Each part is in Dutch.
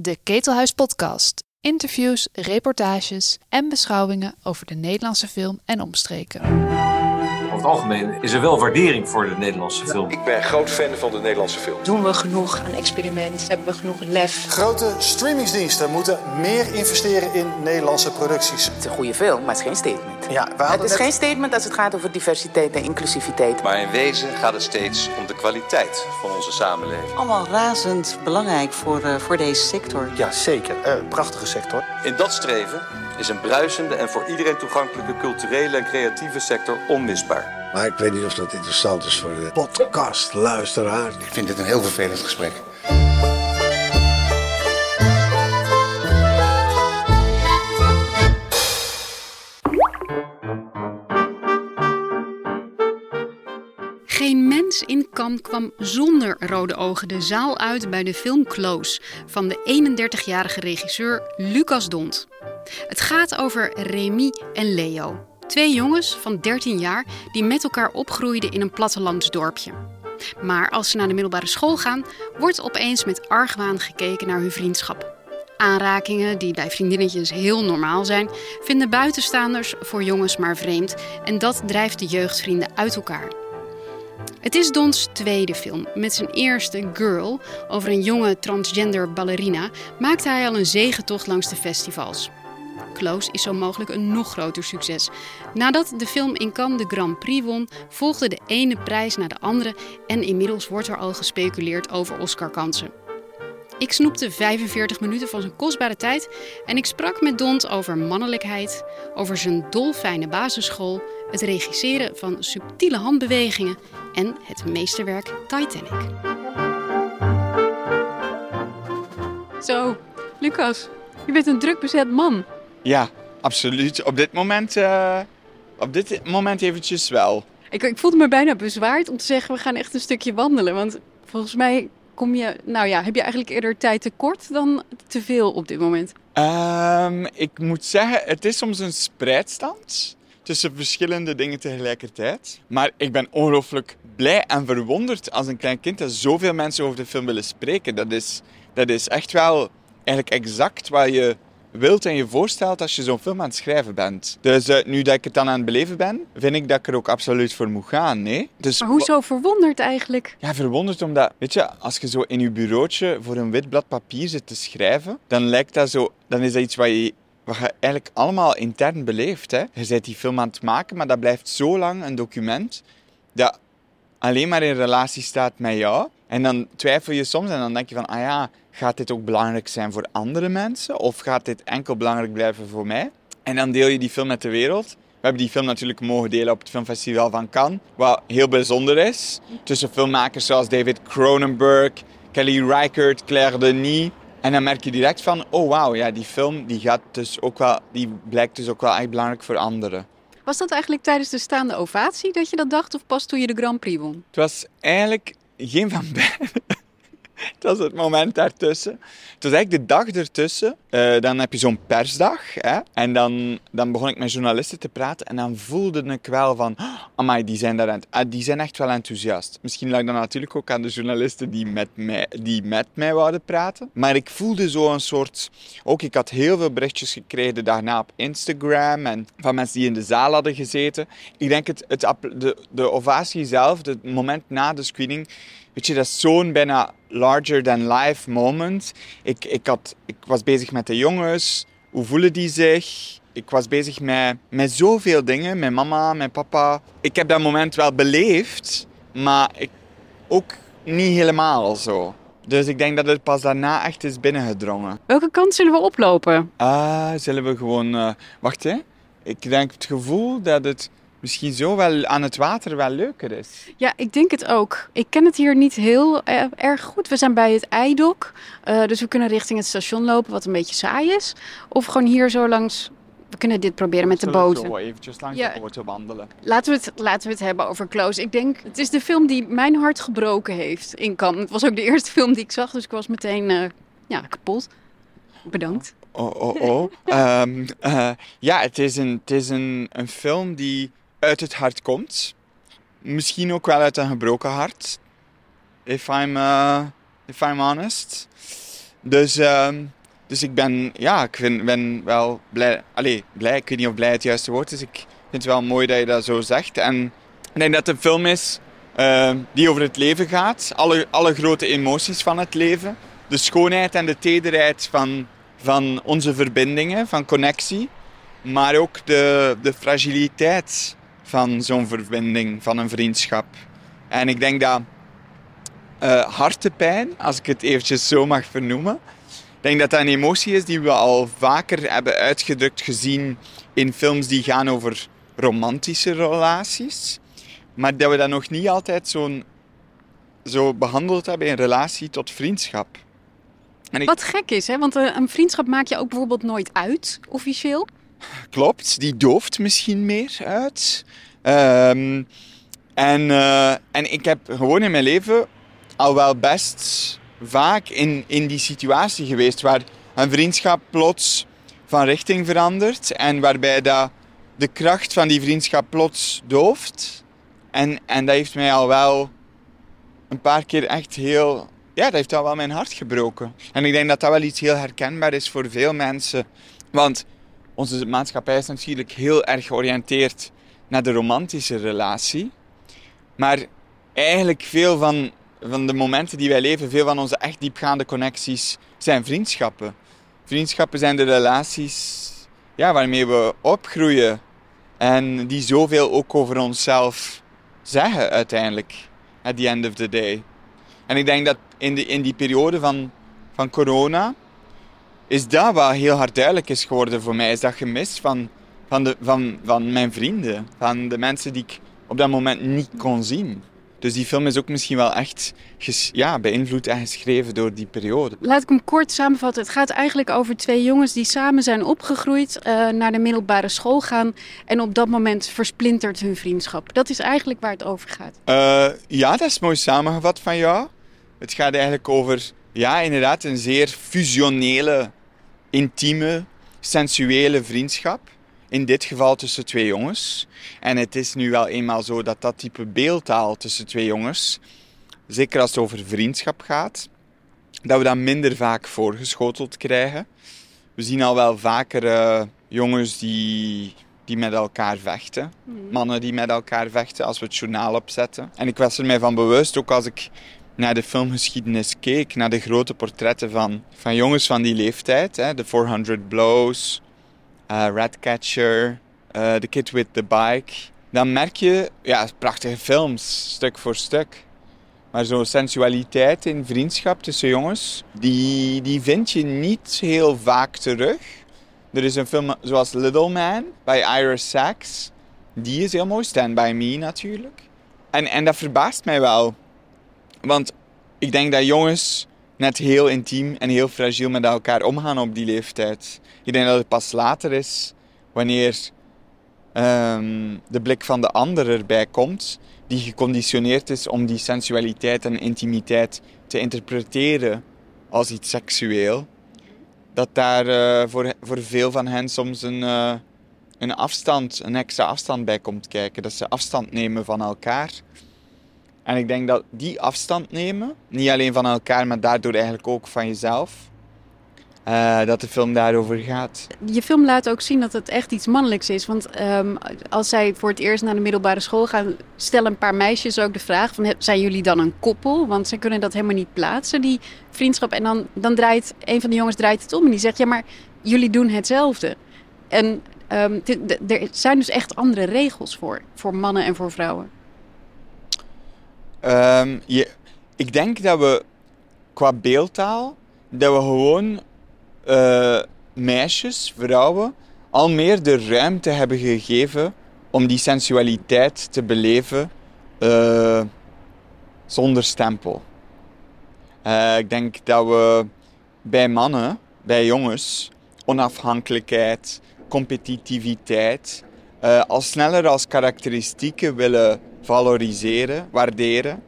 De Ketelhuis Podcast. Interviews, reportages en beschouwingen over de Nederlandse film en omstreken. Over het algemeen is er wel waardering voor de Nederlandse film. Ik ben groot fan van de Nederlandse film. Doen we genoeg aan experiment? Hebben we genoeg lef? Grote streamingsdiensten moeten meer investeren in Nederlandse producties. Het is een goede film, maar het is geen statement. Ja, we Het is net- geen statement als het gaat over diversiteit en inclusiviteit. Maar in wezen gaat het steeds om de kwaliteit van onze samenleving. allemaal razend belangrijk voor, eh, voor deze sector. Ja, zeker. Eh, prachtige sector. In dat streven is een bruisende en voor iedereen toegankelijke culturele en creatieve sector onmisbaar. Maar ik weet niet of dat interessant is voor de podcastluisteraar. Ik vind dit een heel vervelend gesprek. Geen mens in Cannes kwam zonder rode ogen de zaal uit bij de film Close van de 31-jarige regisseur Lucas Dont. Het gaat over Remy en Leo, twee jongens van 13 jaar die met elkaar opgroeiden in een plattelandsdorpje. Maar als ze naar de middelbare school gaan, wordt opeens met argwaan gekeken naar hun vriendschap. Aanrakingen, die bij vriendinnetjes heel normaal zijn, vinden buitenstaanders voor jongens maar vreemd en dat drijft de jeugdvrienden uit elkaar. Het is Dons tweede film. Met zijn eerste Girl over een jonge transgender ballerina maakte hij al een zegentocht langs de festivals. Is zo mogelijk een nog groter succes. Nadat de film in Cannes de Grand Prix won, volgde de ene prijs naar de andere en inmiddels wordt er al gespeculeerd over Oscar-kansen. Ik snoepte 45 minuten van zijn kostbare tijd en ik sprak met Dont over mannelijkheid, over zijn dolfijne basisschool, het regisseren van subtiele handbewegingen en het meesterwerk Titanic. Zo, Lucas, je bent een druk bezet man. Ja, absoluut. Op dit moment, eh, op dit moment eventjes wel. Ik, ik voelde me bijna bezwaard om te zeggen, we gaan echt een stukje wandelen. Want volgens mij kom je, nou ja, heb je eigenlijk eerder tijd tekort dan te veel op dit moment. Ehm, ik moet zeggen, het is soms een spreidstand tussen verschillende dingen tegelijkertijd. Maar ik ben ongelooflijk blij en verwonderd als een klein kind dat zoveel mensen over de film willen spreken. Dat is, dat is echt wel eigenlijk exact wat je wilt en je voorstelt als je zo'n film aan het schrijven bent. Dus eh, nu dat ik het dan aan het beleven ben, vind ik dat ik er ook absoluut voor moet gaan. Nee? Dus Maar hoezo verwonderd eigenlijk? ja, verwonderd omdat, weet je, als je zo in je bureautje voor een wit blad papier zit te schrijven, dan lijkt dat zo, dan is dat iets wat je, wat je eigenlijk allemaal intern beleeft. Hè? Je bent die film aan het maken, maar dat blijft zo lang een document dat alleen maar in relatie staat met jou. En dan twijfel je soms en dan denk je van, ah ja, gaat dit ook belangrijk zijn voor andere mensen? Of gaat dit enkel belangrijk blijven voor mij? En dan deel je die film met de wereld. We hebben die film natuurlijk mogen delen op het filmfestival van Cannes, wat heel bijzonder is. Tussen filmmakers zoals David Cronenberg, Kelly Reichardt, Claire Denis. En dan merk je direct van, oh wauw, ja, die film die gaat dus ook wel, die blijkt dus ook wel echt belangrijk voor anderen. Was dat eigenlijk tijdens de staande ovatie dat je dat dacht of pas toen je de Grand Prix won? Het was eigenlijk geen van beiden. Het was het moment daartussen. Het was eigenlijk de dag ertussen. Eh, dan heb je zo'n persdag. Hè? En dan, dan begon ik met journalisten te praten. En dan voelde ik wel van... Oh, die zijn, daar aan, ah, die zijn echt wel enthousiast. Misschien lag dat natuurlijk ook aan de journalisten die met, mij, die met mij wouden praten. Maar ik voelde zo een soort... Ook ik had heel veel berichtjes gekregen daarna op Instagram. En van mensen die in de zaal hadden gezeten. Ik denk het, het, de, de ovatie zelf, het moment na de screening... Weet je, dat is zo'n bijna larger than life moment. Ik, ik, had, ik was bezig met de jongens. Hoe voelen die zich? Ik was bezig met, met zoveel dingen. Met mama, met papa. Ik heb dat moment wel beleefd. Maar ik, ook niet helemaal zo. Dus ik denk dat het pas daarna echt is binnengedrongen. Welke kant zullen we oplopen? Ah, zullen we gewoon... eh, wacht, hè. Ik denk het gevoel dat het misschien zo wel aan het water wel leuker is. Ja, ik denk het ook. Ik ken het hier niet heel eh, erg goed. We zijn bij het eidok, eh, dus we kunnen richting het station lopen, wat een beetje saai is. Of gewoon hier zo langs. We kunnen dit proberen met de Zullen boten. Zo eventjes langs Ja. de boten wandelen. Laten we, het, laten we het hebben over Close. Ik denk, het is de film die mijn hart gebroken heeft in Cannes. Het was ook de eerste film die ik zag, dus ik was meteen eh, ja, kapot. Bedankt. Oh, oh, oh. Ehm, eh, ja, het is, een, het is een, een film die uit het hart komt. Misschien ook wel uit een gebroken hart. If I'm, eh, if I'm honest. Dus, ehm, dus ik ben, ja, ik vind, ben wel blij. Allee, blij, ik weet niet of blij het juiste woord is. Ik vind het wel mooi dat je dat zo zegt. En ik denk dat het een film is ehm, die over het leven gaat. Alle, alle grote emoties van het leven. De schoonheid en de tederheid van, van onze verbindingen, van connectie. Maar ook de, de fragiliteit van zo'n verbinding, van een vriendschap. En ik denk dat uh, hartepijn, als ik het eventjes zo mag vernoemen, ik denk dat dat een emotie is die we al vaker hebben uitgedrukt gezien in films die gaan over romantische relaties. Maar dat we dat nog niet altijd zo, zo behandeld hebben in relatie tot vriendschap. En. Wat gek is, hè? want eh, een vriendschap maak je ook bijvoorbeeld nooit uit, officieel. Klopt, die dooft misschien meer uit. Um, en, uh, en ik heb gewoon in mijn leven al wel best vaak in, in die situatie geweest waar een vriendschap plots van richting verandert en waarbij dat de kracht van die vriendschap plots dooft. En, en dat heeft mij al wel een paar keer echt heel... Ja, dat heeft al wel mijn hart gebroken. En ik denk dat dat wel iets heel herkenbaar is voor veel mensen. Want onze maatschappij is natuurlijk heel erg georiënteerd naar de romantische relatie. Maar eigenlijk veel van, van de momenten die wij leven, veel van onze echt diepgaande connecties, zijn vriendschappen. Vriendschappen zijn de relaties ja, waarmee we opgroeien. En die zoveel ook over onszelf zeggen uiteindelijk. At the end of the day. En ik denk dat in, de, in die periode van, van corona is dat wat heel hard duidelijk is geworden voor mij. Is dat gemis van, van, de, van, van mijn vrienden. Van de mensen die ik op dat moment niet kon zien. Dus die film is ook misschien wel echt ja, beïnvloed en geschreven door die periode. Laat ik hem kort samenvatten. Het gaat eigenlijk over twee jongens die samen zijn opgegroeid, uh, naar de middelbare school gaan en op dat moment versplintert hun vriendschap. Dat is eigenlijk waar het over gaat. Uh, ja, dat is mooi samengevat van jou. Het gaat eigenlijk over, ja, inderdaad, een zeer fusionele, intieme, sensuele vriendschap. In dit geval tussen twee jongens. En het is nu wel eenmaal zo dat dat type beeldtaal tussen twee jongens, zeker als het over vriendschap gaat, dat we dat minder vaak voorgeschoteld krijgen. We zien al wel vaker uh, jongens die, die met elkaar vechten. Mhm. Mannen die met elkaar vechten als we het journaal opzetten. En ik was er mij van bewust, ook als ik naar de filmgeschiedenis keek, naar de grote portretten van, van jongens van die leeftijd. Hè, de 400 Blows, uh, Ratcatcher, uh, The Kid with the Bike. Dan merk je, ja, prachtige films, stuk voor stuk. Maar zo'n sensualiteit in vriendschap tussen jongens, die, die vind je niet heel vaak terug. Er is een film zoals Little Man bij Iris Sachs. Die is heel mooi. Stand By Me natuurlijk. En, en dat verbaast mij wel. Want ik denk dat jongens net heel intiem en heel fragiel met elkaar omgaan op die leeftijd. Ik denk dat het pas later is, wanneer ehm, de blik van de ander erbij komt, die geconditioneerd is om die sensualiteit en intimiteit te interpreteren als iets seksueel, dat daar uh, voor, voor veel van hen soms een, uh, een afstand, een extra afstand bij komt kijken. Dat ze afstand nemen van elkaar en ik denk dat die afstand nemen, niet alleen van elkaar, maar daardoor eigenlijk ook van jezelf, uh, dat de film daarover gaat. Je film laat ook zien dat het echt iets mannelijks is. Want um, als zij voor het eerst naar de middelbare school gaan, stellen een paar meisjes ook de vraag: van, zijn jullie dan een koppel? Want ze kunnen dat helemaal niet plaatsen, die vriendschap. En dan, dan draait een van de jongens draait het om en die zegt: ja, maar jullie doen hetzelfde. En um, er zijn dus echt andere regels voor, voor mannen en voor vrouwen. Um, je, ik denk dat we qua beeldtaal, dat we gewoon uh, meisjes, vrouwen, al meer de ruimte hebben gegeven om die sensualiteit te beleven uh, zonder stempel. Uh, ik denk dat we bij mannen, bij jongens, onafhankelijkheid, competitiviteit, al sneller als karakteristieken willen valoriseren, waarderen.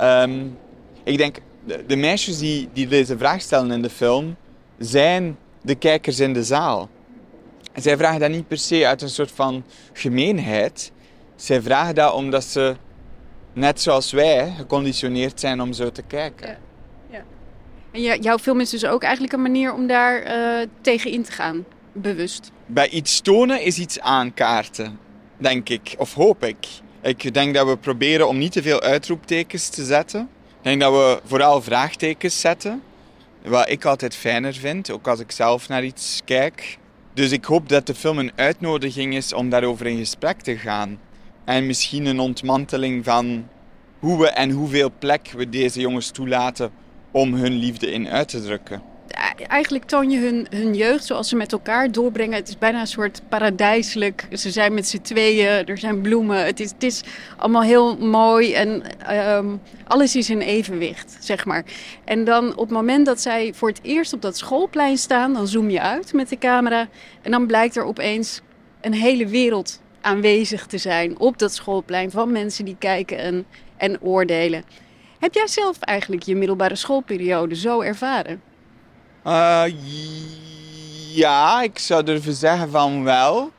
Um, ik denk, de, de, meisjes die, die deze vraag stellen in de film, zijn de kijkers in de zaal. En zij vragen dat niet per se uit een soort van gemeenheid. Zij vragen dat omdat ze, net zoals wij, geconditioneerd zijn om zo te kijken. Ja. ja. En jouw film is dus ook eigenlijk een manier om daar uh, tegen in te gaan, bewust. Bij iets tonen is iets aankaarten, denk ik, of hoop ik. Ik denk dat we proberen om niet te veel uitroeptekens te zetten. Ik denk dat we vooral vraagtekens zetten. Wat ik altijd fijner vind, ook als ik zelf naar iets kijk. Dus ik hoop dat de film een uitnodiging is om daarover in gesprek te gaan. En misschien een ontmanteling van hoe we en hoeveel plek we deze jongens toelaten om hun liefde in uit te drukken. Eigenlijk toon je hun, hun jeugd zoals ze met elkaar doorbrengen. Het is bijna een soort paradijselijk. Ze zijn met z'n tweeën, er zijn bloemen. Het is, het is allemaal heel mooi en ehm, alles is in evenwicht, zeg maar. En dan op het moment dat zij voor het eerst op dat schoolplein staan, dan zoom je uit met de camera. En dan blijkt er opeens een hele wereld aanwezig te zijn op dat schoolplein van mensen die kijken en, en oordelen. Heb jij zelf eigenlijk je middelbare schoolperiode zo ervaren? Uh, ja, ik zou durven zeggen van wel.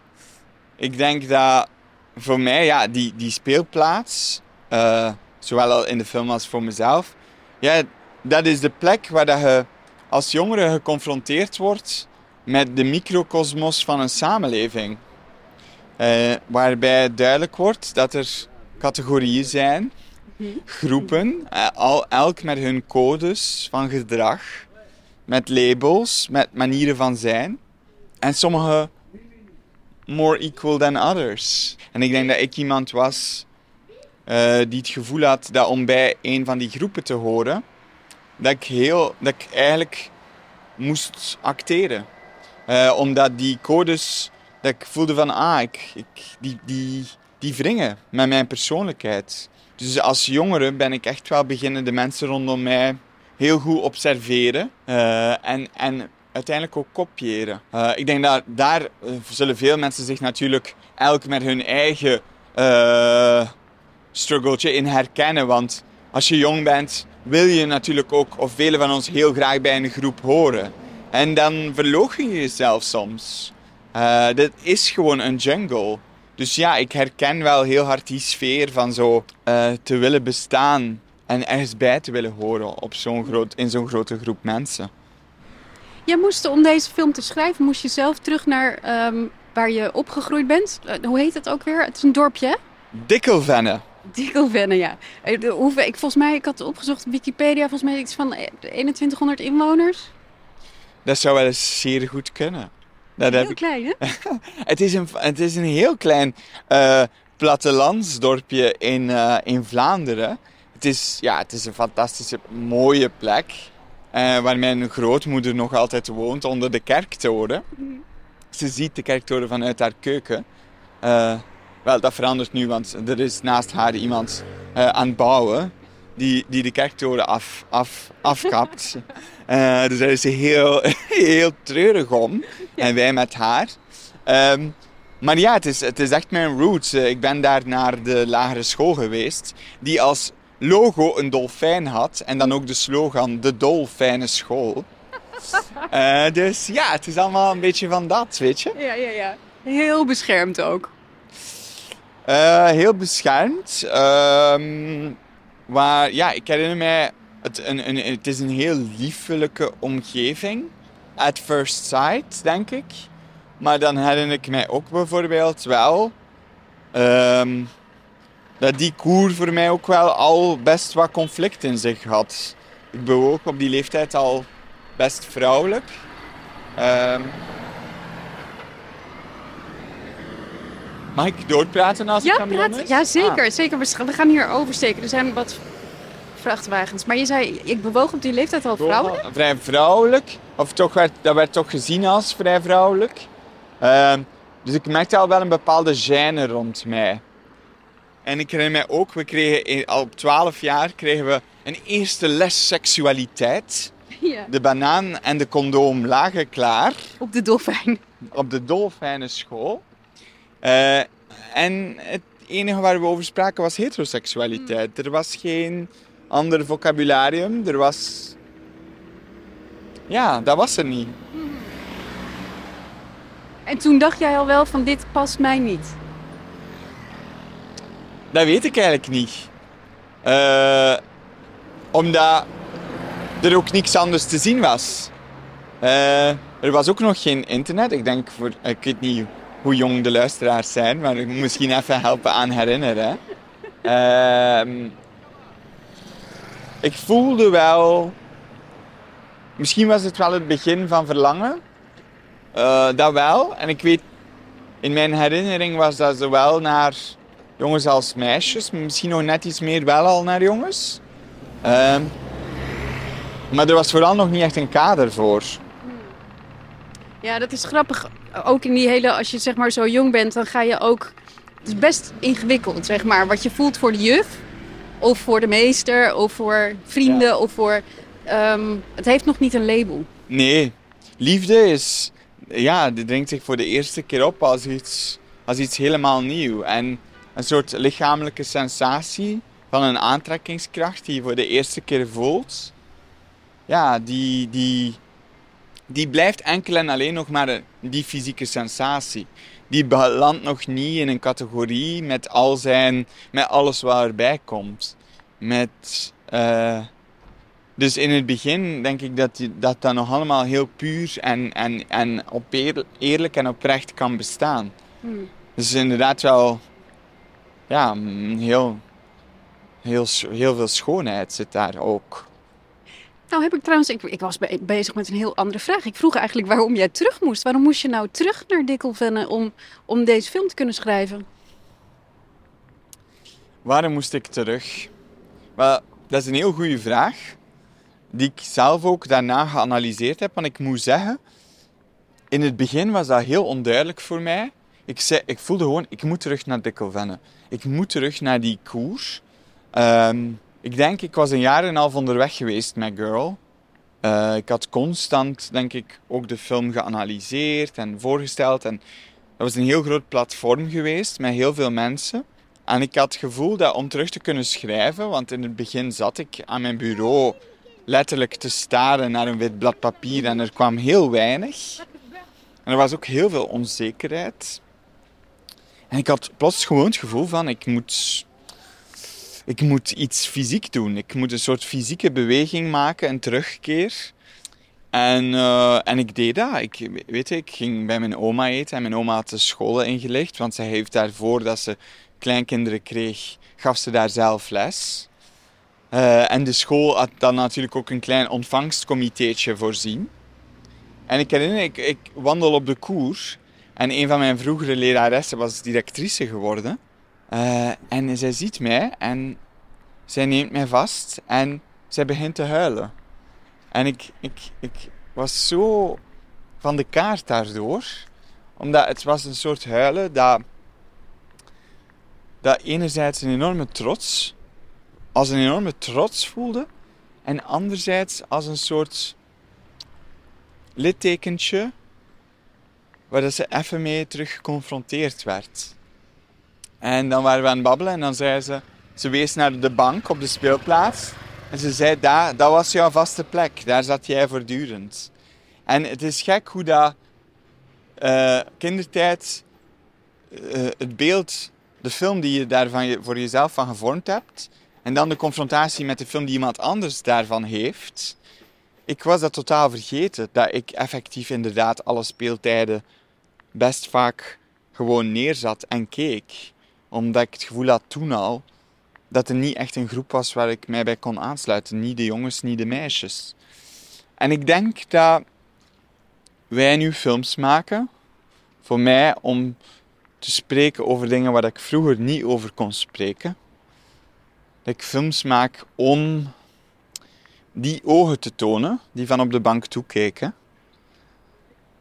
Ik denk dat voor mij, ja, die, die speelplaats, uh, zowel in de film als voor mezelf, ja, dat is de plek waar dat je als jongere geconfronteerd wordt met de microcosmos van een samenleving. Uh, waarbij duidelijk wordt dat er categorieën zijn groepen, eh, al, elk met hun codes van gedrag, met labels, met manieren van zijn. En sommige more equal than others. En ik denk dat ik iemand was uh, die het gevoel had dat om bij een van die groepen te horen, dat ik, heel, dat ik eigenlijk moest acteren. Uh, omdat die codes, dat ik voelde van, ah, ik, ik, die, die, die wringen met mijn persoonlijkheid. Dus als jongere ben ik echt wel beginnen de mensen rondom mij heel goed observeren uh, en, en uiteindelijk ook kopiëren. Uh, ik denk dat daar uh, zullen veel mensen zich natuurlijk elk met hun eigen struggeltje in herkennen. Want als je jong bent, wil je natuurlijk ook, of velen van ons, heel graag bij een groep horen. En dan verloochen je jezelf soms. dit is gewoon een jungle. Dus ja, ik herken wel heel hard die sfeer van zo uh, te willen bestaan en ergens bij te willen horen op zo'n groot, in zo'n grote groep mensen. Jij moest om deze film te schrijven, moest je zelf terug naar um, waar je opgegroeid bent. Uh, hoe heet het ook weer? Het is een dorpje, hè? Dikkelvenne. Dikkelvenne, ja. Uh, hoeveel, ik, volgens mij, ik had opgezocht op Wikipedia, volgens mij iets van 2100 inwoners. Dat zou wel eens zeer goed kunnen. Dat heel klein, hè? het, is een, het is een heel klein uh, plattelandsdorpje in, uh, in Vlaanderen. Het is, ja, het is een fantastische, mooie plek. Uh, waar mijn grootmoeder nog altijd woont, onder de kerktoren. Mm. Ze ziet de kerktoren vanuit haar keuken. wel, dat verandert nu, want er is naast haar iemand aan het bouwen die, die de kerktoren af, af, afkapt. uh, dus daar is ze heel, heel treurig om. En wij met haar. Um, maar ja, het is, het is echt mijn roots. Eh, ik ben daar naar de lagere school geweest, die als logo een dolfijn had. En dan ook de slogan De Dolfijne School. Uh, dus ja, het is allemaal een beetje van dat, weet je? Ja, ja, ja. Heel beschermd ook. Uh, heel beschermd. Uh, Waar, ja, ik herinner mij, het, een, een, het is een heel liefelijke omgeving. At first sight, denk ik. Maar dan herinner ik mij ook bijvoorbeeld wel um, dat die koer voor mij ook wel al best wat conflict in zich had. Ik bewoog op die leeftijd al best vrouwelijk. Um, Mag ik doorpraten als ja, aan praat, Ja, zeker. Ah. zeker. We gaan hier oversteken. Er zijn wat vrachtwagens. Maar je zei, ik bewoog op die leeftijd al vrouwelijk? Vrij vrouwelijk. Of toch werd, dat werd toch gezien als vrij vrouwelijk. Uh, dus ik merkte al wel een bepaalde gêne rond mij. En ik herinner mij ook, we kregen al op 12 jaar kregen we een eerste les seksualiteit. Ja. De banaan en de condoom lagen klaar. Op de dolfijn. Op de dolfijnenschool. Uh, en het enige waar we over spraken was heteroseksualiteit. Hmm. Er was geen ander vocabularium. Er was... Ja, dat was er niet. Hmm. En toen dacht jij al wel van dit past mij niet? Dat weet ik eigenlijk niet. Uh, omdat er ook niks anders te zien was. Eh, er was ook nog geen internet. Ik denk, voor, ik weet niet hoe jong de luisteraars zijn, maar ik moet misschien even helpen aan herinneren. Ehm, ik voelde wel... Misschien was het wel het begin van verlangen. Eh, dat wel. En ik weet, in mijn herinnering was dat zowel naar jongens als meisjes. Misschien nog net iets meer wel al naar jongens. Ehm, maar er was vooral nog niet echt een kader voor. Ja, dat is grappig. Ook in die hele, als je zeg maar zo jong bent, dan ga je ook. Het is best ingewikkeld, zeg maar. Wat je voelt voor de juf, of voor de meester, of voor vrienden, of voor. ehm, het heeft nog niet een label. Nee, liefde is. Ja, die dringt zich voor de eerste keer op als iets, als iets helemaal nieuw. En een soort lichamelijke sensatie van een aantrekkingskracht die je voor de eerste keer voelt. Ja, die, die, die blijft enkel en alleen nog maar die fysieke sensatie. Die belandt nog niet in een categorie met, al zijn, met alles wat erbij komt. Met, eh, dus in het begin denk ik dat die- dat, dat nog allemaal heel puur en, en, en op eer- eerlijk en oprecht kan bestaan. Dus inderdaad wel ja, mm, heel, heel, heel veel schoonheid zit daar ook. Nou heb ik trouwens, ik, ik was be- bezig met een heel andere vraag. Ik vroeg eigenlijk waarom jij terug moest. Waarom moest je nou terug naar Dikkelvenne om, om deze film te kunnen schrijven? Waarom moest ik terug? Wel, dat is een heel goede vraag. Die ik zelf ook daarna geanalyseerd heb. Want ik moet zeggen, in het begin was dat heel onduidelijk voor mij. Ik, zei, ik voelde gewoon, ik moet terug naar Dikkelvenne. Ik moet terug naar die koers. Ehm, ik denk, ik was een jaar en een half onderweg geweest met Girl. Eh, ik had constant, denk ik, ook de film geanalyseerd en voorgesteld. En dat was een heel groot platform geweest met heel veel mensen. En ik had het gevoel dat om terug te kunnen schrijven, want in het begin zat ik aan mijn bureau letterlijk te staren naar een wit blad papier en er kwam heel weinig. En er was ook heel veel onzekerheid. En ik had plots gewoon het gevoel van, ik moet, ik moet iets fysiek doen. Ik moet een soort fysieke beweging maken, een terugkeer. En, eh, en ik deed dat. Ik, weet ik ging bij mijn oma eten en mijn oma had de scholen ingelicht, want zij heeft daarvoor dat ze kleinkinderen kreeg, gaf ze daar zelf les. Eh, en de school had dan natuurlijk ook een klein ontvangstcomiteetje voorzien. En ik herinner, ik, ik wandel op de koer en een van mijn vroegere leraressen was directrice geworden. Eh, en zij ziet mij en zij neemt mij vast en zij begint te huilen. En ik, ik, ik was zo van de kaart daardoor, omdat het was een soort huilen dat, dat enerzijds een enorme trots, als een enorme trots voelde, en anderzijds als een soort littekentje waar dat ze even mee terug geconfronteerd werd. En dan waren we aan het babbelen en dan zei ze, ze wees naar de bank op de speelplaats en ze zei, daar, dat was jouw vaste plek, daar zat jij voortdurend. En het is gek hoe dat eh, kindertijd, eh, het beeld, de film die je daarvan voor jezelf van gevormd hebt, en dan de confrontatie met de film die iemand anders daarvan heeft. Ik was dat totaal vergeten, dat ik effectief inderdaad alle speeltijden best vaak gewoon neerzat en keek. Omdat ik het gevoel had toen al dat er niet echt een groep was waar ik mij bij kon aansluiten. Niet de jongens, niet de meisjes. En ik denk dat wij nu films maken, voor mij om te spreken over dingen waar ik vroeger niet over kon spreken. Dat ik films maak om die ogen te tonen, die van op de bank toekeken.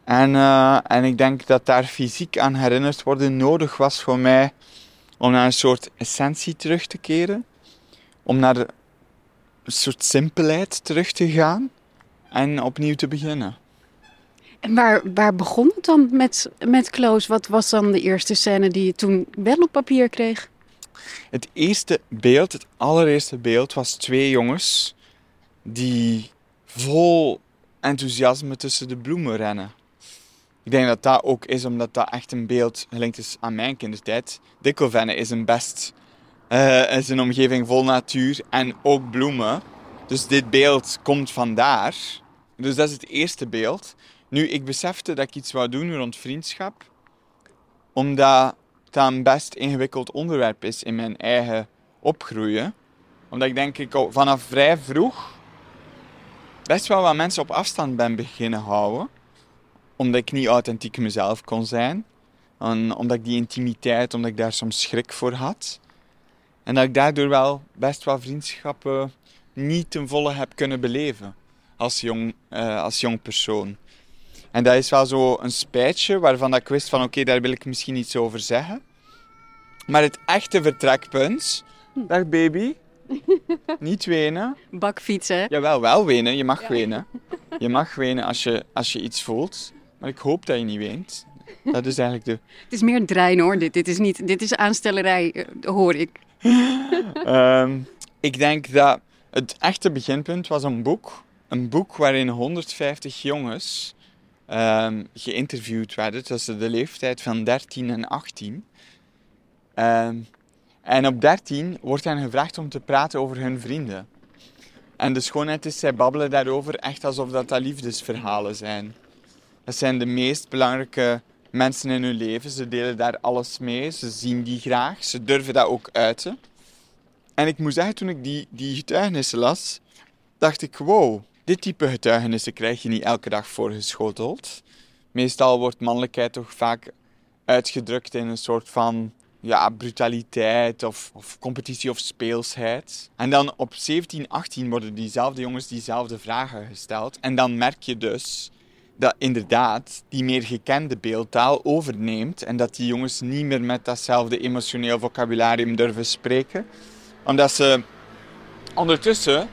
En, eh, en ik denk dat daar fysiek aan herinnerd worden nodig was voor mij om naar een soort essentie terug te keren. Om naar een soort simpelheid terug te gaan en opnieuw te beginnen. En waar, waar begon het dan met, met Kloos? Wat was dan de eerste scène die je toen wel op papier kreeg? Het eerste beeld, het allereerste beeld, was twee jongens die vol enthousiasme tussen de bloemen rennen. Ik denk dat dat ook is omdat dat echt een beeld gelinkt is aan mijn kindertijd. Dikkelvenne is een best, eh, is een omgeving vol natuur en ook bloemen. Dus dit beeld komt vandaar. Dus dat is het eerste beeld. Nu, ik besefte dat ik iets wou doen rond vriendschap, omdat dat een best ingewikkeld onderwerp is in mijn eigen opgroeien. Omdat ik denk ik vanaf vrij vroeg best wel wat mensen op afstand ben beginnen houden. Omdat ik niet authentiek mezelf kon zijn. En omdat ik die intimiteit, omdat ik daar soms schrik voor had. En dat ik daardoor wel best wel vriendschappen niet ten volle heb kunnen beleven als jong, uh, als jong persoon. En dat is wel zo een spijtje waarvan ik wist van oké, daar wil ik misschien iets over zeggen. Maar het echte vertrekpunt, dag baby, niet wenen. Bakfietsen. Jawel, wel wenen. Je mag ja. wenen. Je mag wenen als je, als je iets voelt. Maar ik hoop dat je niet weent. Dat is eigenlijk de... Het is meer drein hoor, dit. Dit is, niet, dit is aanstellerij, eh, hoor ik. um, ik denk dat het echte beginpunt was een boek. Een boek waarin 150 jongens um, geïnterviewd werden tussen de leeftijd van 13 en 18. Um, en op 13 wordt hen gevraagd om te praten over hun vrienden. En de schoonheid is, zij babbelen daarover echt alsof dat, dat liefdesverhalen zijn. Dat zijn de meest belangrijke mensen in hun leven. Ze delen daar alles mee. Ze zien die graag. Ze durven dat ook uiten. En ik moet zeggen, toen ik die, die getuigenissen las, dacht ik, wow, dit type getuigenissen krijg je niet elke dag voorgeschoteld. Meestal wordt mannelijkheid toch vaak uitgedrukt in een soort van ja, brutaliteit of, of, competitie of speelsheid. En dan op 17, 18 worden diezelfde jongens diezelfde vragen gesteld. En dan merk je dus dat inderdaad die meer gekende beeldtaal overneemt en dat die jongens niet meer met datzelfde emotioneel vocabularium durven spreken. Omdat ze ondertussen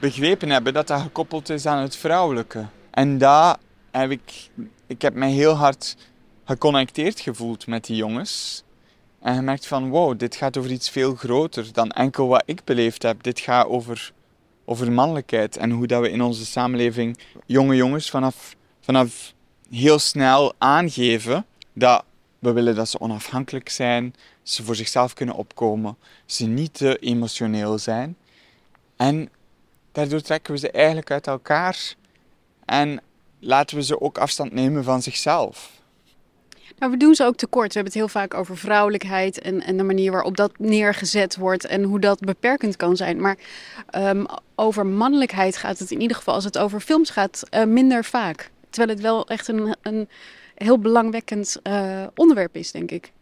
begrepen hebben dat dat gekoppeld is aan het vrouwelijke. En daar heb ik, ik heb mij heel hard geconnecteerd gevoeld met die jongens. En gemerkt van, wow, dit gaat over iets veel groter dan enkel wat ik beleefd heb. Dit gaat over, over mannelijkheid en hoe dat we in onze samenleving jonge jongens vanaf, vanaf heel snel aangeven dat we willen dat ze onafhankelijk zijn, ze voor zichzelf kunnen opkomen, ze niet te emotioneel zijn. En daardoor trekken we ze eigenlijk uit elkaar en laten we ze ook afstand nemen van zichzelf. Nou, we doen ze ook tekort. We hebben het heel vaak over vrouwelijkheid en, en de manier waarop dat neergezet wordt en hoe dat beperkend kan zijn. Maar um, over mannelijkheid gaat het in ieder geval, als het over films gaat, uh, minder vaak. Terwijl het wel echt een, een heel belangwekkend uh, onderwerp is, denk ik.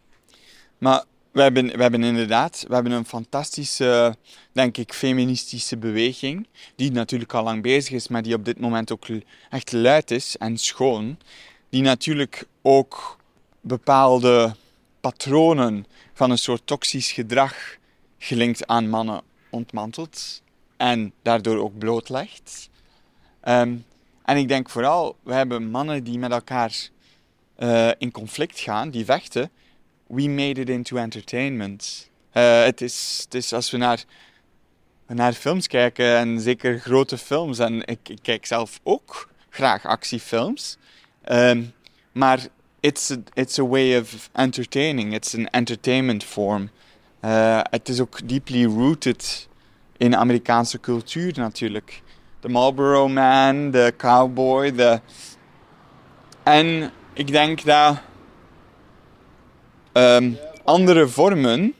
Maar we hebben, we hebben inderdaad we hebben een fantastische, denk ik, feministische beweging. Die natuurlijk al lang bezig is, maar die op dit moment ook echt luid is en schoon. Die natuurlijk ook bepaalde patronen van een soort toxisch gedrag gelinkt aan mannen ontmantelt en daardoor ook blootlegt. Um, en ik denk vooral, we hebben mannen die met elkaar uh, in conflict gaan, die vechten. We made it into entertainment. Uh, het, is, het is als we naar, naar films kijken, en zeker grote films, en ik, ik kijk zelf ook graag actiefilms. Um, maar it's a, it's a way of entertaining. It's an entertainment form. Uh, het is ook deeply rooted in Amerikaanse cultuur natuurlijk. De Marlboro Man, de cowboy, de... En ik denk dat um, andere vormen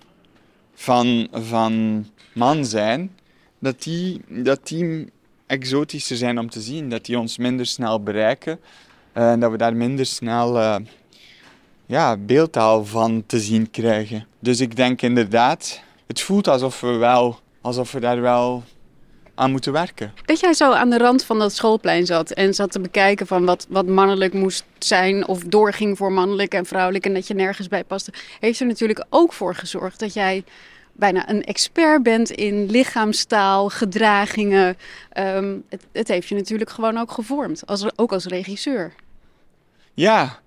van, van man zijn, dat die, dat die exotischer zijn om te zien. Dat die ons minder snel bereiken. Eh, en dat we daar minder snel uh, ja, beeldtaal van te zien krijgen. Dus ik denk inderdaad, het voelt alsof we, wel, alsof we daar wel aan moeten werken. Dat jij zo aan de rand van dat schoolplein zat en zat te bekijken van wat, wat mannelijk moest zijn of doorging voor mannelijk en vrouwelijk en dat je nergens bij paste, heeft er natuurlijk ook voor gezorgd dat jij bijna een expert bent in lichaamstaal, gedragingen. Um, het, het, heeft je natuurlijk gewoon ook gevormd, als, ook als regisseur. Ja,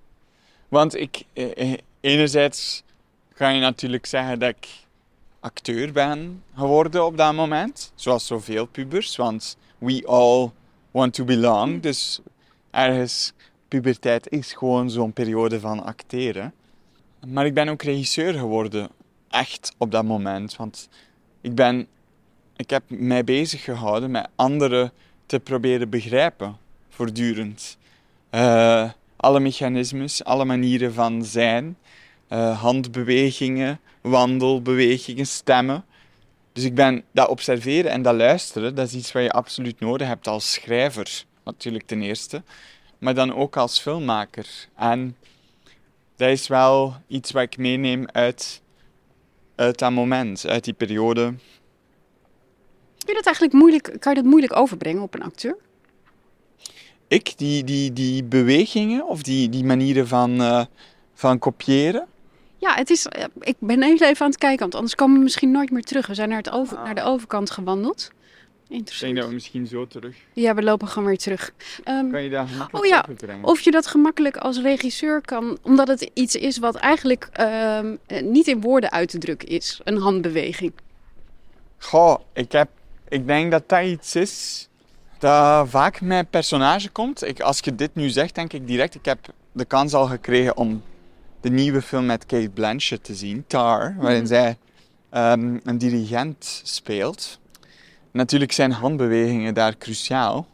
want ik, eh, eh, enerzijds kan je natuurlijk zeggen dat ik acteur ben geworden op dat moment. Zoals zoveel pubers, want we all want to belong. Dus ergens, puberteit is gewoon zo'n periode van acteren. Maar ik ben ook regisseur geworden, echt op dat moment. Want ik ben ik heb mij bezig gehouden met anderen te proberen begrijpen, voortdurend. Uh, alle mechanismes, alle manieren van zijn, uh, handbewegingen, wandelbewegingen, stemmen. Dus ik ben dat observeren en dat luisteren, dat is iets wat je absoluut nodig hebt als schrijver, natuurlijk ten eerste, maar dan ook als filmmaker. En dat is wel iets wat ik meeneem uit, uit dat moment, uit die periode. Kun je dat eigenlijk moeilijk, kan je dat moeilijk overbrengen op een acteur? Ik, die, die, die bewegingen of die, die manieren van, uh, van kopiëren? Ja, het is, eh, ik ben even aan het kijken, want anders komen we misschien nooit meer terug. We zijn naar, het over, naar de overkant gewandeld. Interessant. Ik denk dat we misschien zo terug. Ja, we lopen gewoon weer terug. Um, kan je daar gemakkelijk oh ja, Of je dat gemakkelijk als regisseur kan, omdat het iets is wat eigenlijk um, niet in woorden uit te drukken is. Een handbeweging. Goh, ik, heb, ik denk dat dat iets is dat vaak met personage komt. Ik, als je dit nu zegt, denk ik direct, ik heb de kans al gekregen om de nieuwe film met Kate Blanchett te zien, Tar, waarin mhm. zij um, een dirigent speelt. Natuurlijk zijn handbewegingen daar cruciaal.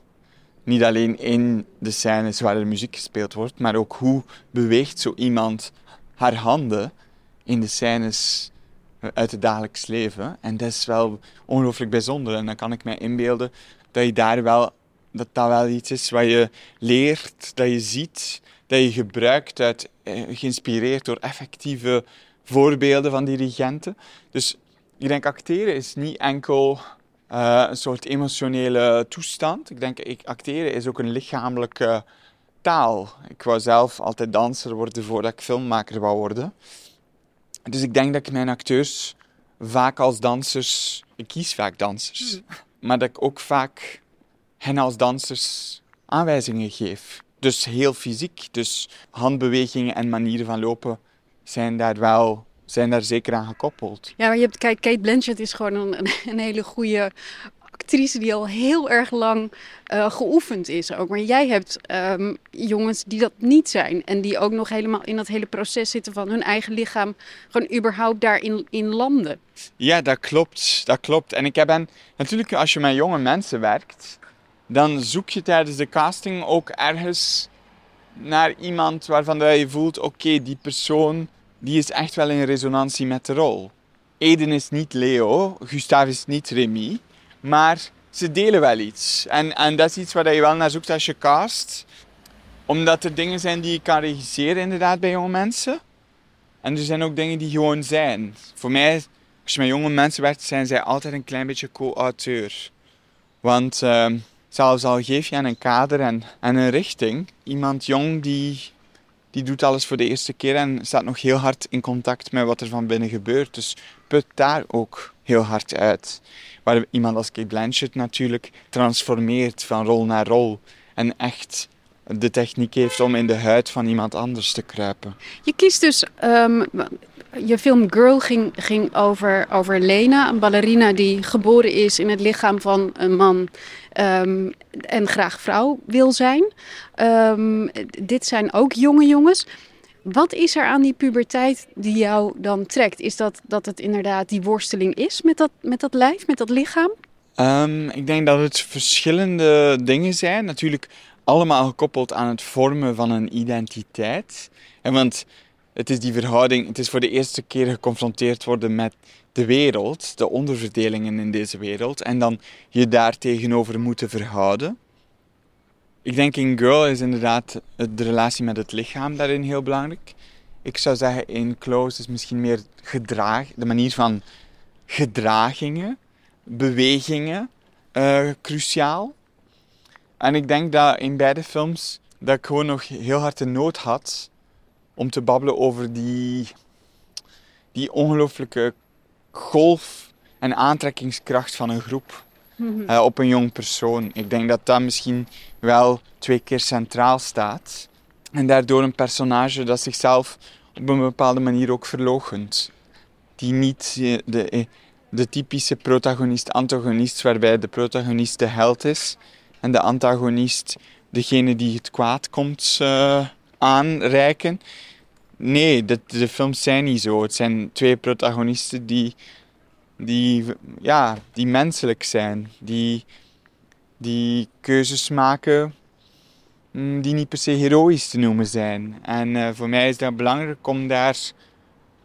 Niet alleen in de scènes waar er muziek gespeeld wordt, maar ook hoe beweegt zo iemand haar handen in de scènes uit het dagelijks leven. En dat is wel ongelooflijk bijzonder. En dan kan ik mij inbeelden dat je daar wel, dat dat wel iets is wat je leert, dat je ziet, dat je gebruikt, uit, eh, geïnspireerd door effectieve voorbeelden van dirigenten. Dus ik denk acteren is niet enkel uh, een soort emotionele toestand. Ik denk, ik, acteren is ook een lichamelijke taal. Ik wou zelf altijd danser worden voordat ik filmmaker wou worden. Dus ik denk dat ik mijn acteurs vaak als dansers... Ik kies vaak dansers. Hmm. Maar dat ik ook vaak hen als dansers aanwijzingen geef. Dus heel fysiek. Dus handbewegingen en manieren van lopen zijn daar wel zijn daar zeker aan gekoppeld. Ja, maar je hebt, kijk, Kate Blanchett is gewoon een, een hele goede actrice die al heel erg lang uh, geoefend is ook. Maar jij hebt um, jongens die dat niet zijn. En die ook nog helemaal in dat hele proces zitten van hun eigen lichaam. Gewoon überhaupt daarin in landen. Ja, dat klopt. Dat klopt. En ik heb en natuurlijk als je met jonge mensen werkt. Dan zoek je tijdens de casting ook ergens naar iemand waarvan je voelt... Oké, die persoon die is echt wel in resonantie met de rol. Eden is niet Leo, Gustav is niet Remy, maar ze delen wel iets. En, en dat is iets waar je wel naar zoekt als je cast. Omdat er dingen zijn die je kan regisseren inderdaad bij jonge mensen. En er zijn ook dingen die gewoon zijn. Voor mij, als je met jonge mensen werkt, zijn zij altijd een klein beetje co-auteur. Want uh, zelfs al geef je aan een kader en, en een richting, iemand jong die die doet alles voor de eerste keer en staat nog heel hard in contact met wat er van binnen gebeurt. Dus put daar ook heel hard uit. Waar iemand als Kate Blanchett natuurlijk transformeert van rol naar rol en echt de techniek heeft om in de huid van iemand anders te kruipen. Je kiest dus, um, je film Girl ging, ging over, over Lena, een ballerina die geboren is in het lichaam van een man um, en graag vrouw wil zijn. Um, dit zijn ook jonge jongens. Wat is er aan die puberteit die jou dan trekt? Is dat dat het inderdaad die worsteling is met dat, met dat lijf, met dat lichaam? Um, ik denk dat het verschillende dingen zijn. Natuurlijk allemaal gekoppeld aan het vormen van een identiteit. En want het is die verhouding, het is voor de eerste keer geconfronteerd worden met de wereld, de onderverdelingen in deze wereld, en dan je daar tegenover moeten verhouden. Ik denk in Girl is inderdaad de relatie met het lichaam daarin heel belangrijk. Ik zou zeggen in Close is misschien meer gedrag, de manier van gedragingen, bewegingen, uh, cruciaal. En ik denk dat in beide films dat ik gewoon nog heel hard de nood had om te babbelen over die, die ongelooflijke golf en aantrekkingskracht van een groep mhm. eh, op een jong persoon. Ik denk dat dat misschien wel twee keer centraal staat. En daardoor een personage dat zichzelf op een bepaalde manier ook verloochent. Die niet eh, de, eh, de typische protagonist-antagonist, waarbij de protagonist de held is en de antagonist degene die het kwaad komt uh, aanreiken. Nee, de, de films zijn niet zo. Het zijn twee protagonisten die die, ja, die menselijk zijn, die, die keuzes maken mm, die niet per se heroïs te noemen zijn. En uh, voor mij is dat belangrijk om daar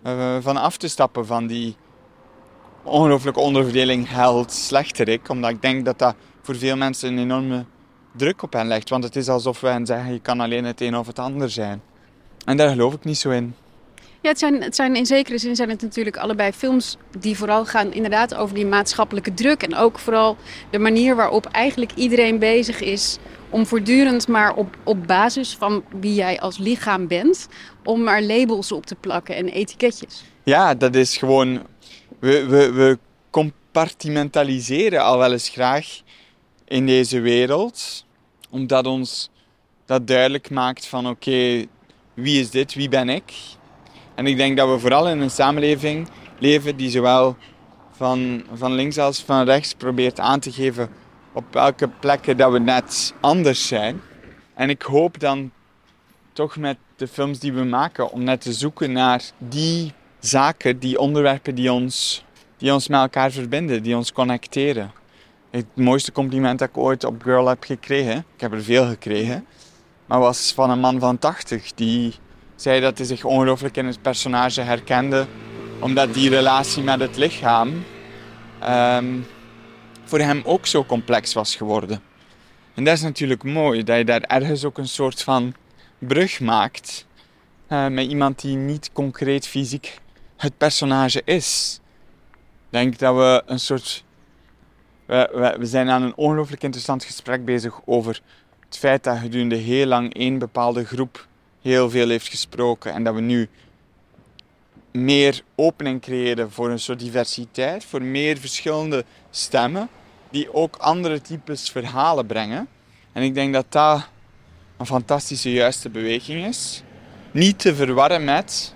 uh, van af te stappen, van die ongelooflijke onderverdeling held-slechterik. Omdat ik denk dat dat voor veel mensen een enorme druk op hen legt. Want het is alsof we hen zeggen, je kan alleen het een of het ander zijn. En daar geloof ik niet zo in. Ja, het zijn, zijn in zekere zin zijn het natuurlijk allebei films die vooral gaan inderdaad over die maatschappelijke druk. En ook vooral de manier waarop eigenlijk iedereen bezig is om voortdurend maar op, op basis van wie jij als lichaam bent, om maar labels op te plakken en etiketjes. Ja, dat is gewoon. We, we, we compartimentaliseren al wel eens graag in deze wereld, omdat ons dat duidelijk maakt van oké, wie is dit, wie ben ik? En ik denk dat we vooral in een samenleving leven die zowel van, van links als van rechts probeert aan te geven op welke plekken dat we net anders zijn. En ik hoop dan toch met de films die we maken om net te zoeken naar die zaken, die onderwerpen die ons, die ons met elkaar verbinden, die ons connecteren. Het mooiste compliment dat ik ooit op Girl heb gekregen, ik heb er veel gekregen, maar was van een man van 80 die zei dat hij zich ongelooflijk in het personage herkende, omdat die relatie met het lichaam um, voor hem ook zo complex was geworden. En dat is natuurlijk mooi, dat je daar ergens ook een soort van brug maakt uh, met iemand die niet concreet fysiek het personage is. Ik denk dat we een soort. We, we, we zijn aan een ongelooflijk interessant gesprek bezig over het feit dat gedurende heel lang één bepaalde groep heel veel heeft gesproken en dat we nu meer opening creëren voor een soort diversiteit, voor meer verschillende stemmen die ook andere types verhalen brengen. En ik denk dat dat een fantastische juiste beweging is. Niet te verwarren met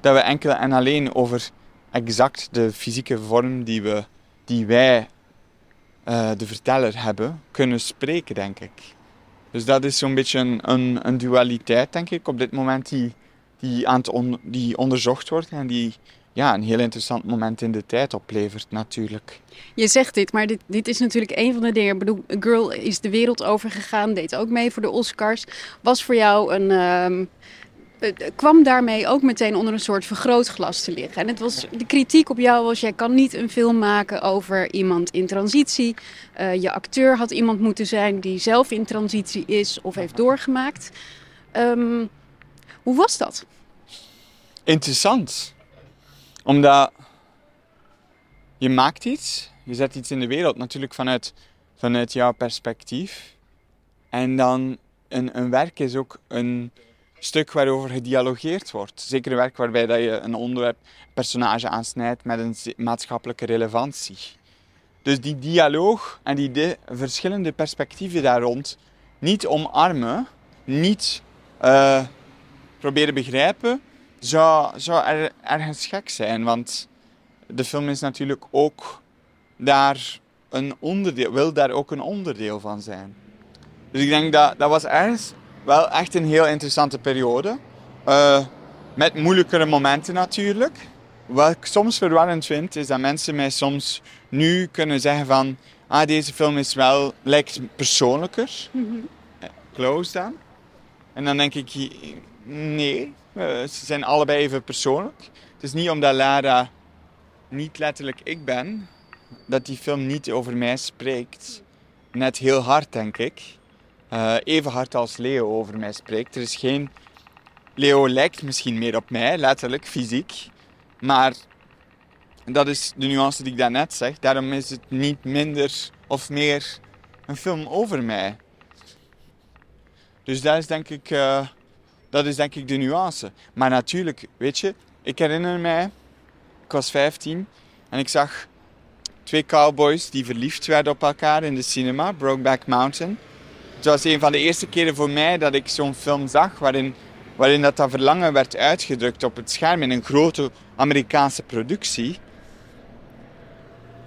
dat we enkel en alleen over exact de fysieke vorm die, we, die wij, uh, de verteller, hebben, kunnen spreken, denk ik. Dus dat is zo'n beetje een, een, een, dualiteit, denk ik, op dit moment die, die, aan het die onderzocht wordt en die ja, een heel interessant moment in de tijd oplevert, natuurlijk. Je zegt dit, maar dit, dit is natuurlijk een van de dingen. Ik bedoel, Girl is de wereld overgegaan, deed ook mee voor de Oscars. Was voor jou een. Uh, kwam daarmee ook meteen onder een soort vergrootglas te liggen. En het was, de kritiek op jou was: jij kan niet een film maken over iemand in transitie. Uh, je acteur had iemand moeten zijn die zelf in transitie is of heeft doorgemaakt. Um, hoe was dat? Interessant omdat je maakt iets, je zet iets in de wereld natuurlijk vanuit, vanuit jouw perspectief. En dan een, een werk is ook een stuk waarover gedialogeerd wordt. Zeker een werk waarbij dat je een onderwerp, personage aansnijdt met een maatschappelijke relevantie. Dus die dialoog en die de verschillende perspectieven daar rond niet omarmen, niet uh, proberen begrijpen, zou, zou er, ergens gek zijn. Want de film is natuurlijk ook daar een onderdeel, wil daar ook een onderdeel van zijn. Dus ik denk dat dat was ergens wel echt een heel interessante periode. Uh, met moeilijkere momenten natuurlijk. Wat ik soms verwarrend vind, is dat mensen mij soms nu kunnen zeggen van... Ah, deze film is wel, lijkt persoonlijker. Mm -hmm. Close dan. En dan denk ik, nee, ze zijn allebei even persoonlijk. Het is niet omdat Lara niet letterlijk ik ben, dat die film niet over mij spreekt. Net heel hard, denk ik. Uh, even hard als Leo over mij spreekt. Er is geen... Leo lijkt misschien meer op mij, letterlijk, fysiek. Maar dat is de nuance die ik daarnet zeg. Daarom is het niet minder of meer een film over mij. Dus dat is denk ik... Uh, dat is denk ik de nuance. Maar natuurlijk, weet je, ik herinner mij, ik was 15 en ik zag twee cowboys die verliefd werden op elkaar in de cinema, Brokeback Mountain. Het was een van de eerste keren voor mij dat ik zo'n film zag waarin, waarin dat, dat verlangen werd uitgedrukt op het scherm in een grote Amerikaanse productie.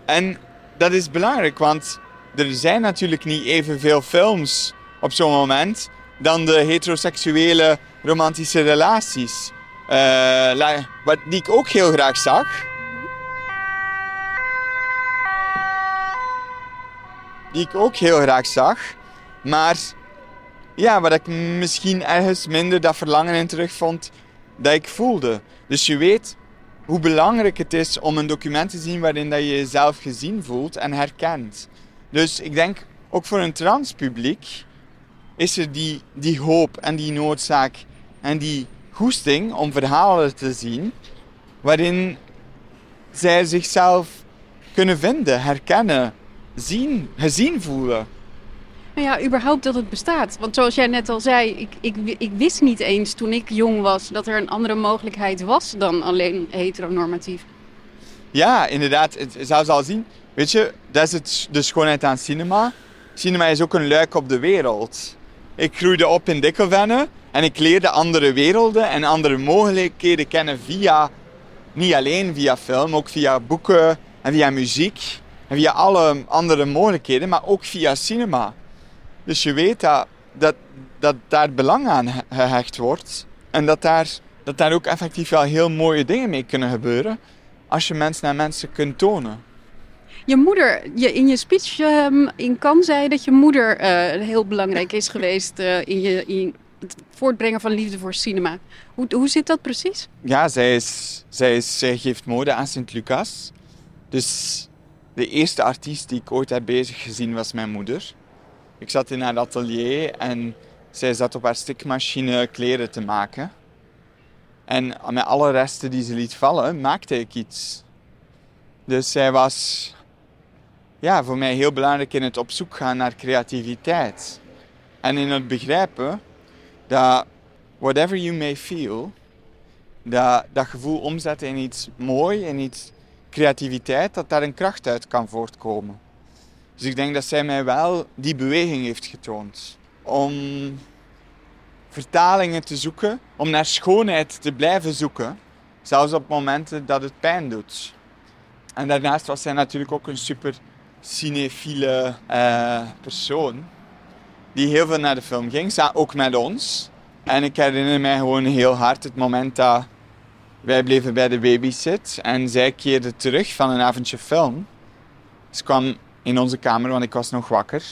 En dat is belangrijk, want er zijn natuurlijk niet evenveel films op zo'n moment dan de heteroseksuele romantische relaties. Eh, wat die ik ook heel graag zag. Die ik ook heel graag zag. Maar ja, waar ik misschien ergens minder dat verlangen in terugvond dat ik voelde. Dus je weet hoe belangrijk het is om een document te zien waarin dat je jezelf gezien voelt en herkent. Dus ik denk ook voor een transpubliek is er die, die hoop en die noodzaak en die goesting om verhalen te zien waarin zij zichzelf kunnen vinden, herkennen, zien, gezien voelen. Nou ja, überhaupt dat het bestaat. Want zoals jij net al zei, ik, ik, ik wist niet eens toen ik jong was dat er een andere mogelijkheid was dan alleen heteronormatief. Ja, inderdaad. Het, zelfs al zien, weet je, dat is het, de schoonheid aan cinema. Cinema is ook een luik op de wereld. Ik groeide op in Dikkelvenne en ik leerde andere werelden en andere mogelijkheden kennen via, niet alleen via film, ook via boeken en via muziek en via alle andere mogelijkheden, maar ook via cinema. Dus je weet dat, dat, dat daar belang aan gehecht wordt en dat daar, dat daar ook effectief wel heel mooie dingen mee kunnen gebeuren als je mensen naar mensen kunt tonen. Je moeder, je, in je speech um, in Cannes zei dat je moeder uh, heel belangrijk is geweest uh, in, je, in het voortbrengen van liefde voor cinema. Hoe, hoe zit dat precies? Ja, zij, is, zij, is, zij geeft mode aan Sint-Lucas. Dus de eerste artiest die ik ooit heb bezig gezien was mijn moeder. Ik zat in haar atelier en zij zat op haar stikmachine kleren te maken. En met alle resten die ze liet vallen, maakte ik iets. Dus zij was ja, voor mij heel belangrijk in het op zoek gaan naar creativiteit. En in het begrijpen dat whatever you may feel, dat, dat gevoel omzetten in iets mooi, in iets creativiteit, dat daar een kracht uit kan voortkomen. Dus ik denk dat zij mij wel die beweging heeft getoond. Om vertalingen te zoeken, om naar schoonheid te blijven zoeken, zelfs op momenten dat het pijn doet. En daarnaast was zij natuurlijk ook een super cinefiele uh, persoon. Die heel veel naar de film ging, ook met ons. En ik herinner mij gewoon heel hard het moment dat wij bleven bij de babysit. En zij keerde terug van een avondje film. Ze kwam in onze kamer, want ik was nog wakker.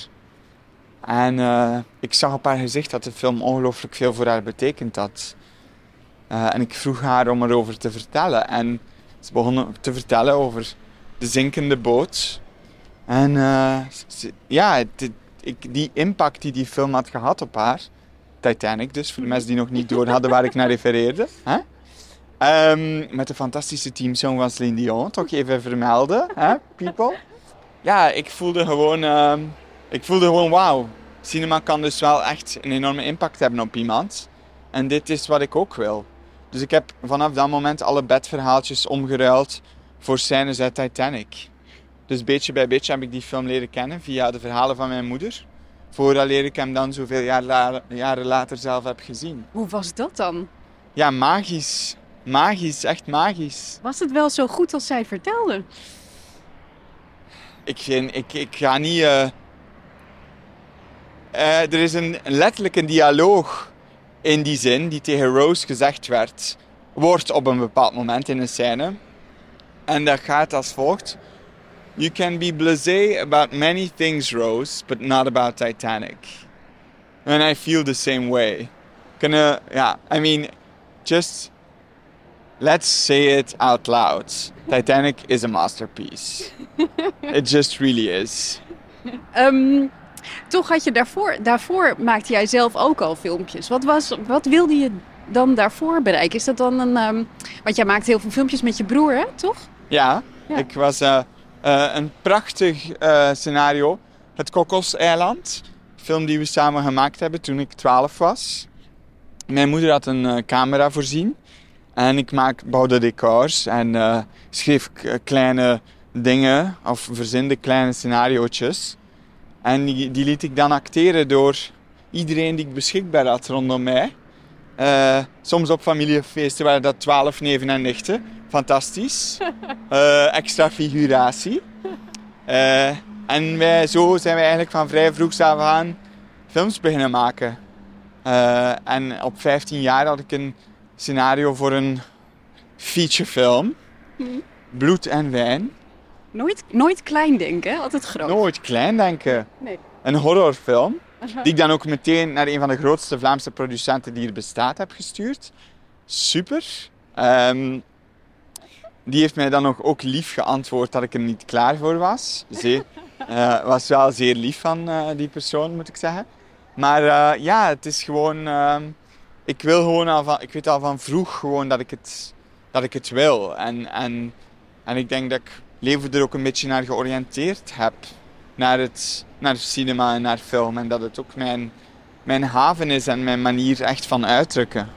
En uh, ik zag op haar gezicht dat de film ongelooflijk veel voor haar betekend had. Uh, en ik vroeg haar om erover te vertellen. En ze begon te vertellen over de zinkende boot. En uh, ja, die impact die die film had gehad op haar, Titanic dus, voor de mensen die nog niet door hadden waar ik naar refereerde. Hè? Um, met de fantastische teamsong van Celine Dion, toch even vermelden, hè, people. Ja, ik voelde gewoon, uh, ik voelde gewoon wauw. Cinema kan dus wel echt een enorme impact hebben op iemand. En dit is wat ik ook wil. Dus ik heb vanaf dat moment alle bedverhaaltjes omgeruild voor scènes uit Titanic. Dus beetje bij beetje heb ik die film leren kennen via de verhalen van mijn moeder. Voordat ik hem dan zoveel jaar la jaren later zelf heb gezien. Hoe was dat dan? Ja, magisch. Magisch, echt magisch. Was het wel zo goed als zij vertelde? Ik, ik, ik ga niet... Uh... Uh, er is een, letterlijk een dialoog in die zin die tegen Rose gezegd werd, wordt op een bepaald moment in een scène. En dat gaat als volgt. You can be blasé about many things, Rose, but not about Titanic. And I feel the same way. Gonna, yeah, I mean, just let's say it out loud. Titanic is a masterpiece. it just really is. Um, toch had je daarvoor, daarvoor maakte jij zelf ook al filmpjes. Wat, was, wat wilde je dan daarvoor bereiken? Is dat dan een. Um, want jij maakt heel veel filmpjes met je broer, hè, toch? Ja, ja. ik was. Uh, uh, een prachtig uh, scenario. Het Kokos-eiland. Film die we samen gemaakt hebben toen ik 12 was. Mijn moeder had een camera voorzien. En ik maak, bouwde decors en schreef kleine dingen of verzinde kleine scenariootjes. En die, die, liet ik dan acteren door iedereen die ik beschikbaar had rondom mij. soms op familiefeesten waren dat 12 neven en nichten fantastisch. Uh, extra figuratie. Uh, en wij, zo zijn we eigenlijk van vrij vroeg af aan films beginnen maken. Uh, en op 15 jaar had ik een scenario voor een featurefilm. Bloed en wijn. Nooit, nooit klein denken, hè? altijd groot. Nooit klein denken. Nee. Een horrorfilm, die ik dan ook meteen naar een van de grootste Vlaamse producenten die er bestaat heb gestuurd. Super. Ehm, die heeft mij dan nog ook lief geantwoord dat ik er niet klaar voor was. Eh, was wel zeer lief van eh, die persoon, moet ik zeggen. Maar eh, ja, het is gewoon... ik wil gewoon al van... Ik weet al van vroeg gewoon dat ik het, dat ik het wil. En, en, en ik denk dat ik leven er ook een beetje naar georiënteerd heb. Naar het, naar cinema en naar film. En dat het ook mijn, mijn haven is en mijn manier echt van uitdrukken.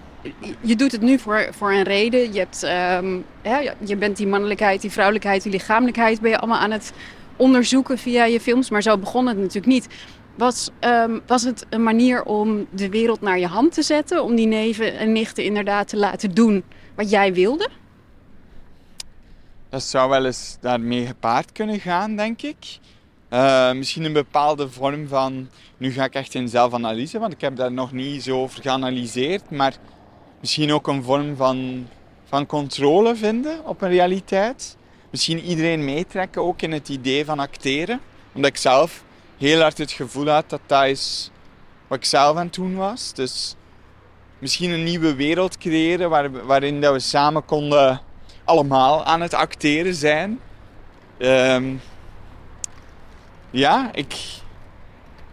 Je doet het nu voor, voor een reden. Je, hebt, ehm, hè, je bent die mannelijkheid, die vrouwelijkheid, die lichamelijkheid... ben je allemaal aan het onderzoeken via je films. Maar zo begon het natuurlijk niet. Was, ehm, was het een manier om de wereld naar je hand te zetten? Om die neven en nichten inderdaad te laten doen wat jij wilde? Dat zou wel eens daarmee gepaard kunnen gaan, denk ik. Eh, misschien een bepaalde vorm van. Nu ga ik echt in zelfanalyse, want ik heb daar nog niet zo over geanalyseerd. Maar misschien ook een vorm van, van controle vinden op een realiteit. Misschien iedereen meetrekken ook in het idee van acteren. Omdat ik zelf heel hard het gevoel had dat dat is wat ik zelf aan het doen was. Dus misschien een nieuwe wereld creëren waar, waarin dat we samen konden allemaal aan het acteren zijn. Ehm, ja, ik,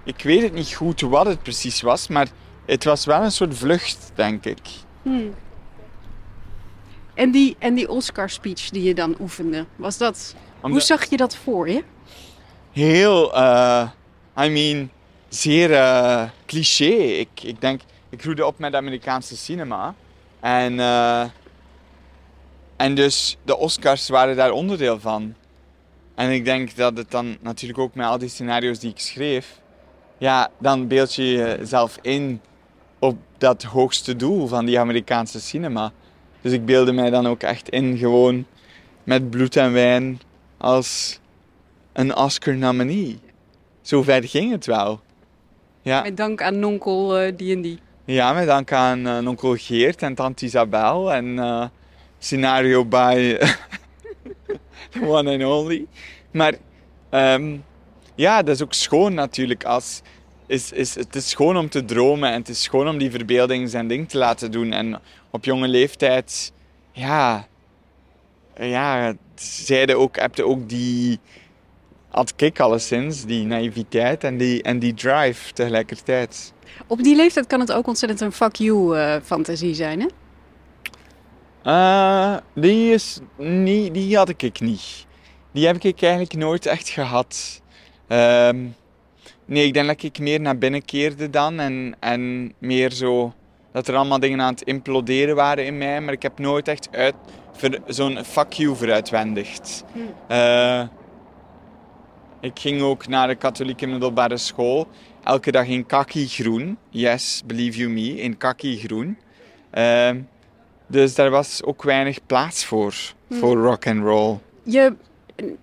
ik weet het niet goed wat het precies was, maar het was wel een soort vlucht, denk ik. Hmm. En die, en die Oscar-speech die je dan oefende, was dat... Omdat- Hoe zag je dat voor je? Heel, eh, I mean, zeer eh, cliché. Ik, ik denk, ik groeide op met Amerikaanse cinema. En, eh, en dus de Oscars waren daar onderdeel van. En ik denk dat het dan natuurlijk ook met al die scenario's die ik schreef, ja, dan beeld je jezelf in op dat hoogste doel van die Amerikaanse cinema. Dus ik beelde mij dan ook echt in, gewoon met bloed en wijn, als een Oscar-nominee. Zo ver ging het wel. Ja, Met dank aan nonkel eh, die en die. ja met dank aan eh, onkel Geert en tante Isabel en eh, scenario by the one and only. Maar ehm, ja, dat is ook schoon natuurlijk. Als, is, is, het is schoon om te dromen en het is schoon om die verbeelding zijn ding te laten doen. En op jonge leeftijd, ja, ja, zeiden ook, heb je ook die, had ik alleszins, die naïviteit en die, en die drive tegelijkertijd. Op die leeftijd kan het ook ontzettend een fuck you eh, fantasie zijn, hè? Eh, die, is niet, die had ik niet. Die heb ik eigenlijk nooit echt gehad. Ehm, nee, ik denk dat ik meer naar binnen keerde dan. En, en meer zo... Dat er allemaal dingen aan het imploderen waren in mij. Maar ik heb nooit echt zo'n fuck you veruitwendigd. Eh, ik ging ook naar de katholieke middelbare school. Elke dag in kaki groen. Yes, believe you me, in kaki groen. Ehm, dus daar was ook weinig plaats voor, voor rock and roll. Je,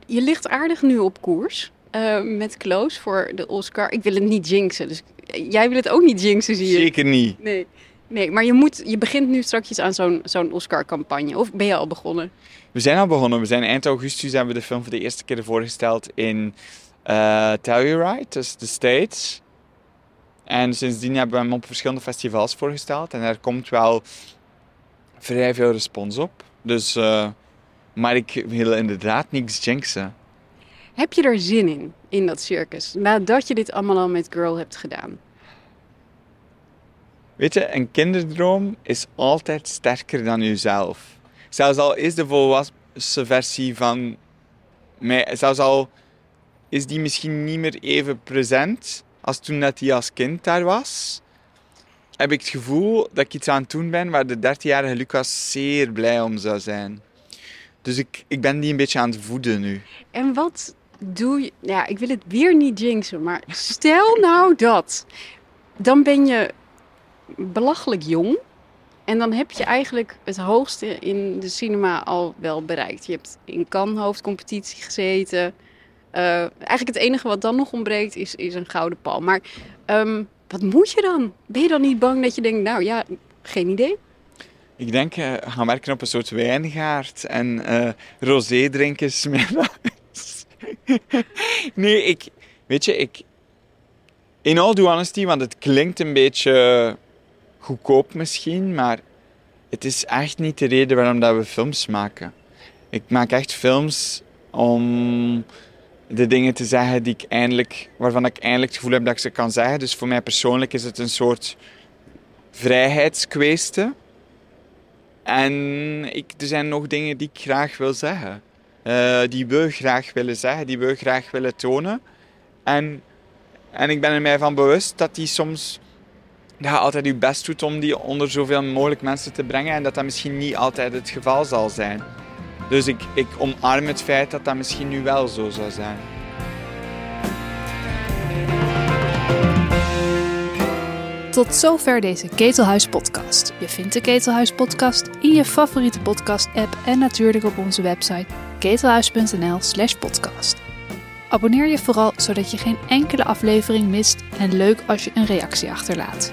je ligt aardig nu op koers eh, met Close voor de Oscar. Ik wil het niet jinxen, dus jij wil het ook niet jinxen, zie je. Zeker niet. Nee, nee maar je, moet, je begint nu straks aan zo'n zo'n Oscar-campagne. Of ben je al begonnen? We zijn al begonnen. We zijn eind augustus hebben we de film voor de eerste keer voorgesteld in eh Telluride, dus de States. En sindsdien hebben we hem op verschillende festivals voorgesteld. En er komt wel vrij veel respons op. Dus, eh, maar ik wil inderdaad niks jinxen. Heb je er zin in, in dat circus? Nadat je dit allemaal al met Girl hebt gedaan. Weet je, een kinderdroom is altijd sterker dan jezelf. Zelfs al is de volwassen versie van mij, zelfs al is die misschien niet meer even present als toen dat die als kind daar was, heb ik het gevoel dat ik iets aan het doen ben waar de 13-jarige Lucas zeer blij om zou zijn. Dus ik, ik ben die een beetje aan het voeden nu. En wat doe je... Ja, ik wil het weer niet jinxen, maar stel nou dat. Dan ben je belachelijk jong. En dan heb je eigenlijk het hoogste in de cinema al wel bereikt. Je hebt in Cannes hoofdcompetitie gezeten. Eh, eigenlijk het enige wat dan nog ontbreekt is, is een gouden palm. Maar ehm, wat moet je dan? Ben je dan niet bang dat je denkt, nou ja, geen idee? Ik denk eh, gaan werken op een soort wijngaard en eh rosé drinken nee, ik... Weet je, ik... In all honesty, want het klinkt een beetje goedkoop misschien, maar het is echt niet de reden waarom dat we films maken. Ik maak echt films om de dingen te zeggen die ik eindelijk, waarvan ik eindelijk het gevoel heb dat ik ze kan zeggen. Dus voor mij persoonlijk is het een soort vrijheidskwestie. En ik, er zijn nog dingen die ik graag wil zeggen. Uh, die we graag willen zeggen, die we graag willen tonen. En, en ik ben er mij van bewust dat die soms dat je altijd je best doet om die onder zoveel mogelijk mensen te brengen en dat dat misschien niet altijd het geval zal zijn. Dus ik, ik omarm het feit dat dat misschien nu wel zo zou zijn. Tot zover deze Ketelhuis podcast. Je vindt de Ketelhuis podcast in je favoriete podcast app en natuurlijk op onze website ketelhuis.nl/podcast. Abonneer je vooral zodat je geen enkele aflevering mist en leuk als je een reactie achterlaat.